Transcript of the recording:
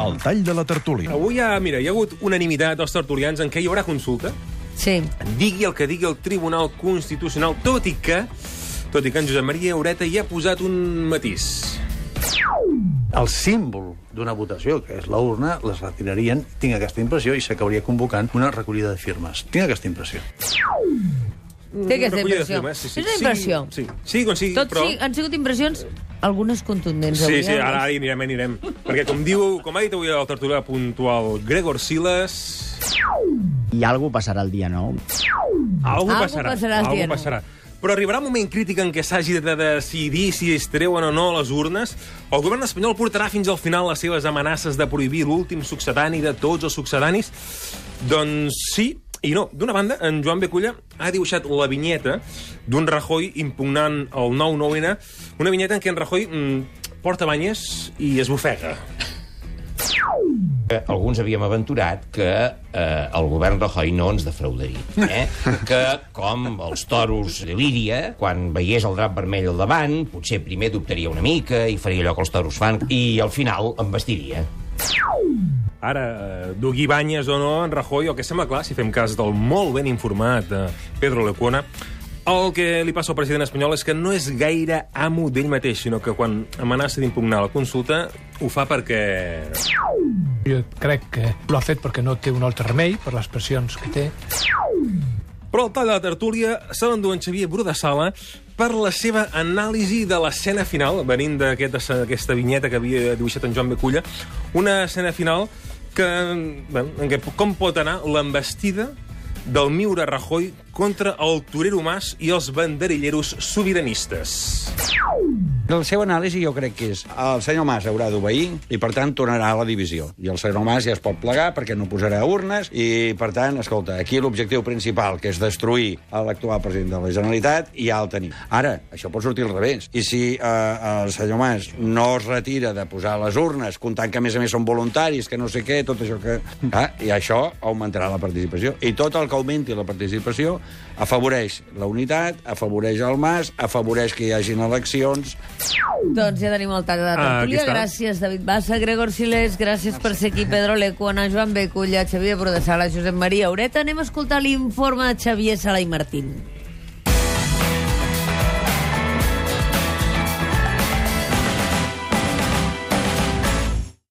El tall de la tertúlia. Avui ja, mira, hi ha hagut unanimitat dels tertulians en què hi haurà consulta. Sí. Digui el que digui el Tribunal Constitucional, tot i que tot i que en Josep Maria Aureta hi ha posat un matís. el símbol d'una votació, que és la urna, les retirarien, tinc aquesta impressió, i s'acabaria convocant una recollida de firmes. Tinc aquesta impressió. Té aquesta impressió. firmes, sí, sí. És una impressió. Sí, sí. sí com sigui, Tot però... sí, han sigut impressions, algunes contundents. Sí, avui, sí, ara, ara hi anirem, hi anirem. Perquè, com diu, com ha dit avui el tertulià puntual Gregor Siles, I alguna passarà el dia 9. algú Algú passarà. passarà el algú dia nou. passarà. Però arribarà un moment crític en què s'hagi de decidir si es treuen o no les urnes. El govern espanyol portarà fins al final les seves amenaces de prohibir l'últim succedani de tots els succedanis? Doncs sí, i no. D'una banda, en Joan Beculla ha dibuixat la vinyeta d'un Rajoy impugnant el 9-9-N, una vinyeta en què en Rajoy mm, porta banyes i es bufega. Eh, alguns havíem aventurat que eh, el govern Rajoy no ens defraudaria. Eh? que, com els toros de Líria, quan veiés el drap vermell al davant, potser primer dubtaria una mica i faria allò que els toros fan, i al final em vestiria. Ara, eh, dugui banyes o no, en Rajoy, el que sembla clar, si fem cas del molt ben informat eh, Pedro Lecuona, el que li passa al president espanyol és que no és gaire amo d'ell mateix, sinó que quan amenaça d'impugnar la consulta ho fa perquè... Jo crec que l'ha fet perquè no té un altre remei, per les pressions que té. Però el tall de la tertúlia se l'endú en Xavier Brudasala per la seva anàlisi de l'escena final, venint d'aquesta aquest, vinyeta que havia dibuixat en Joan Beculla, una escena final que, bueno, en què com pot anar l'embestida del Miura Rajoy contra el torero Mas i els banderilleros sobiranistes. La seva anàlisi jo crec que és el senyor Mas haurà d'obeir i, per tant, tornarà a la divisió. I el senyor Mas ja es pot plegar perquè no posarà urnes i, per tant, escolta, aquí l'objectiu principal, que és destruir l'actual president de la Generalitat, ja el tenim. Ara, això pot sortir al revés. I si eh, el senyor Mas no es retira de posar les urnes, comptant que, a més a més, són voluntaris, que no sé què, tot això que... Ah, I això augmentarà la participació. I tot el que augmenti la participació afavoreix la unitat, afavoreix el Mas, afavoreix que hi hagin eleccions, Doncs ja tenim el tall de la Ah, tertúlia. està. gràcies, David Bassa, Gregor Siles, gràcies per ser aquí, Pedro Lecuona, Joan Beculla, Xavier Brodessala, Josep Maria Aureta. Anem a escoltar l'informe de Xavier Sala i Martín.